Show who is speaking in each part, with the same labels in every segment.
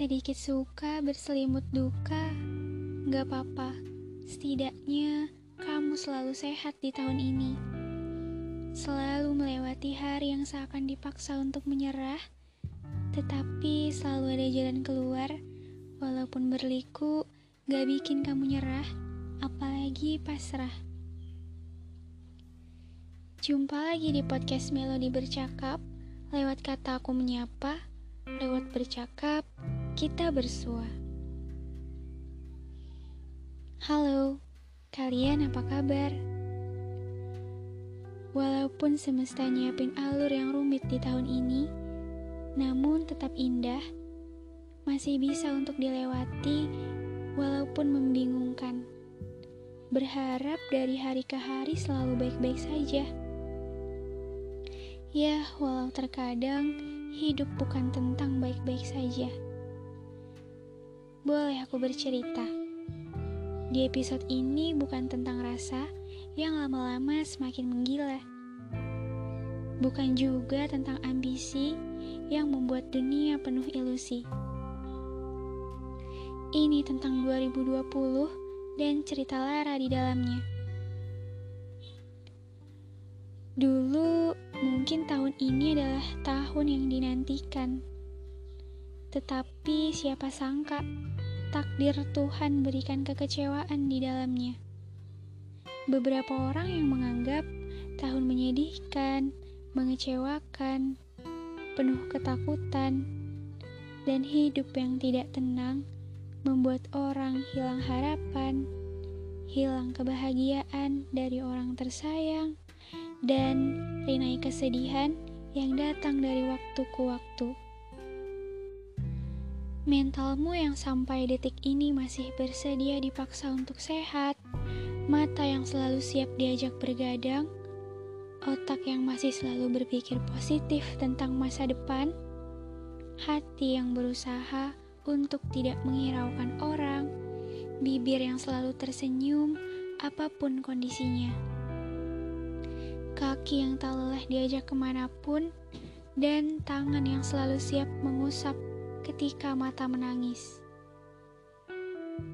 Speaker 1: Sedikit suka berselimut duka, gak apa-apa. Setidaknya kamu selalu sehat di tahun ini. Selalu melewati hari yang seakan dipaksa untuk menyerah, tetapi selalu ada jalan keluar, walaupun berliku gak bikin kamu nyerah, apalagi pasrah. Jumpa lagi di podcast Melodi Bercakap, lewat kata aku menyapa, lewat bercakap, kita bersua. Halo, kalian apa kabar? Walaupun semesta nyiapin alur yang rumit di tahun ini, namun tetap indah, masih bisa untuk dilewati walaupun membingungkan. Berharap dari hari ke hari selalu baik-baik saja. Ya, walau terkadang hidup bukan tentang baik-baik saja. Boleh aku bercerita? Di episode ini bukan tentang rasa yang lama-lama semakin menggila. Bukan juga tentang ambisi yang membuat dunia penuh ilusi. Ini tentang 2020 dan cerita Lara di dalamnya. Dulu mungkin tahun ini adalah tahun yang dinantikan. Tetapi siapa sangka takdir Tuhan berikan kekecewaan di dalamnya. Beberapa orang yang menganggap tahun menyedihkan, mengecewakan, penuh ketakutan, dan hidup yang tidak tenang membuat orang hilang harapan, hilang kebahagiaan dari orang tersayang, dan rinai kesedihan yang datang dari waktu ke waktu. Mentalmu yang sampai detik ini masih bersedia dipaksa untuk sehat, mata yang selalu siap diajak bergadang, otak yang masih selalu berpikir positif tentang masa depan, hati yang berusaha untuk tidak menghiraukan orang, bibir yang selalu tersenyum apa pun kondisinya, kaki yang tak lelah diajak ke mana pun, dan tangan yang selalu siap mengusap ketika mata menangis.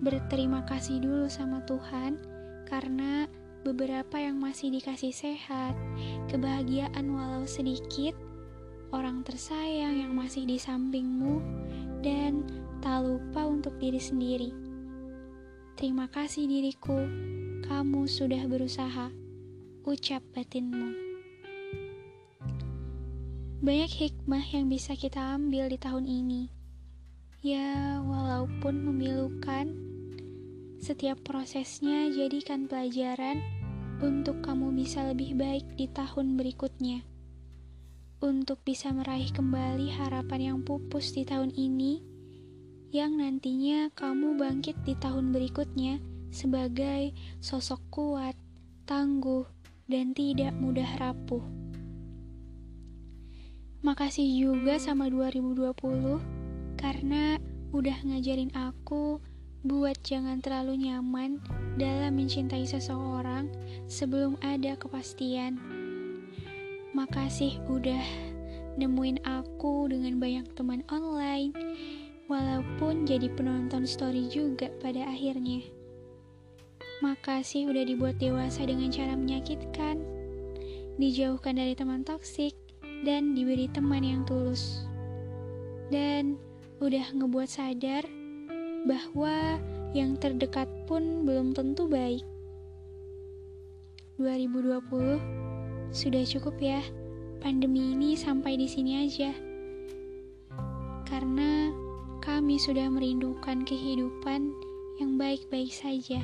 Speaker 1: Berterima kasih dulu sama Tuhan karena beberapa yang masih dikasih sehat, kebahagiaan walau sedikit, orang tersayang yang masih di sampingmu, dan tak lupa untuk diri sendiri. Terima kasih diriku, kamu sudah berusaha. Ucap batinmu. Banyak hikmah yang bisa kita ambil di tahun ini. Ya, walaupun memilukan, setiap prosesnya jadikan pelajaran untuk kamu bisa lebih baik di tahun berikutnya. Untuk bisa meraih kembali harapan yang pupus di tahun ini, yang nantinya kamu bangkit di tahun berikutnya sebagai sosok kuat, tangguh, dan tidak mudah rapuh. Makasih juga sama 2020 karena udah ngajarin aku buat jangan terlalu nyaman dalam mencintai seseorang sebelum ada kepastian. Makasih udah nemuin aku dengan banyak teman online, walaupun jadi penonton story juga pada akhirnya. Makasih udah dibuat dewasa dengan cara menyakitkan, dijauhkan dari teman toksik, dan diberi teman yang tulus. Dan udah ngebuat sadar bahwa yang terdekat pun belum tentu baik. 2020 sudah cukup ya. Pandemi ini sampai di sini aja. Karena kami sudah merindukan kehidupan yang baik-baik saja.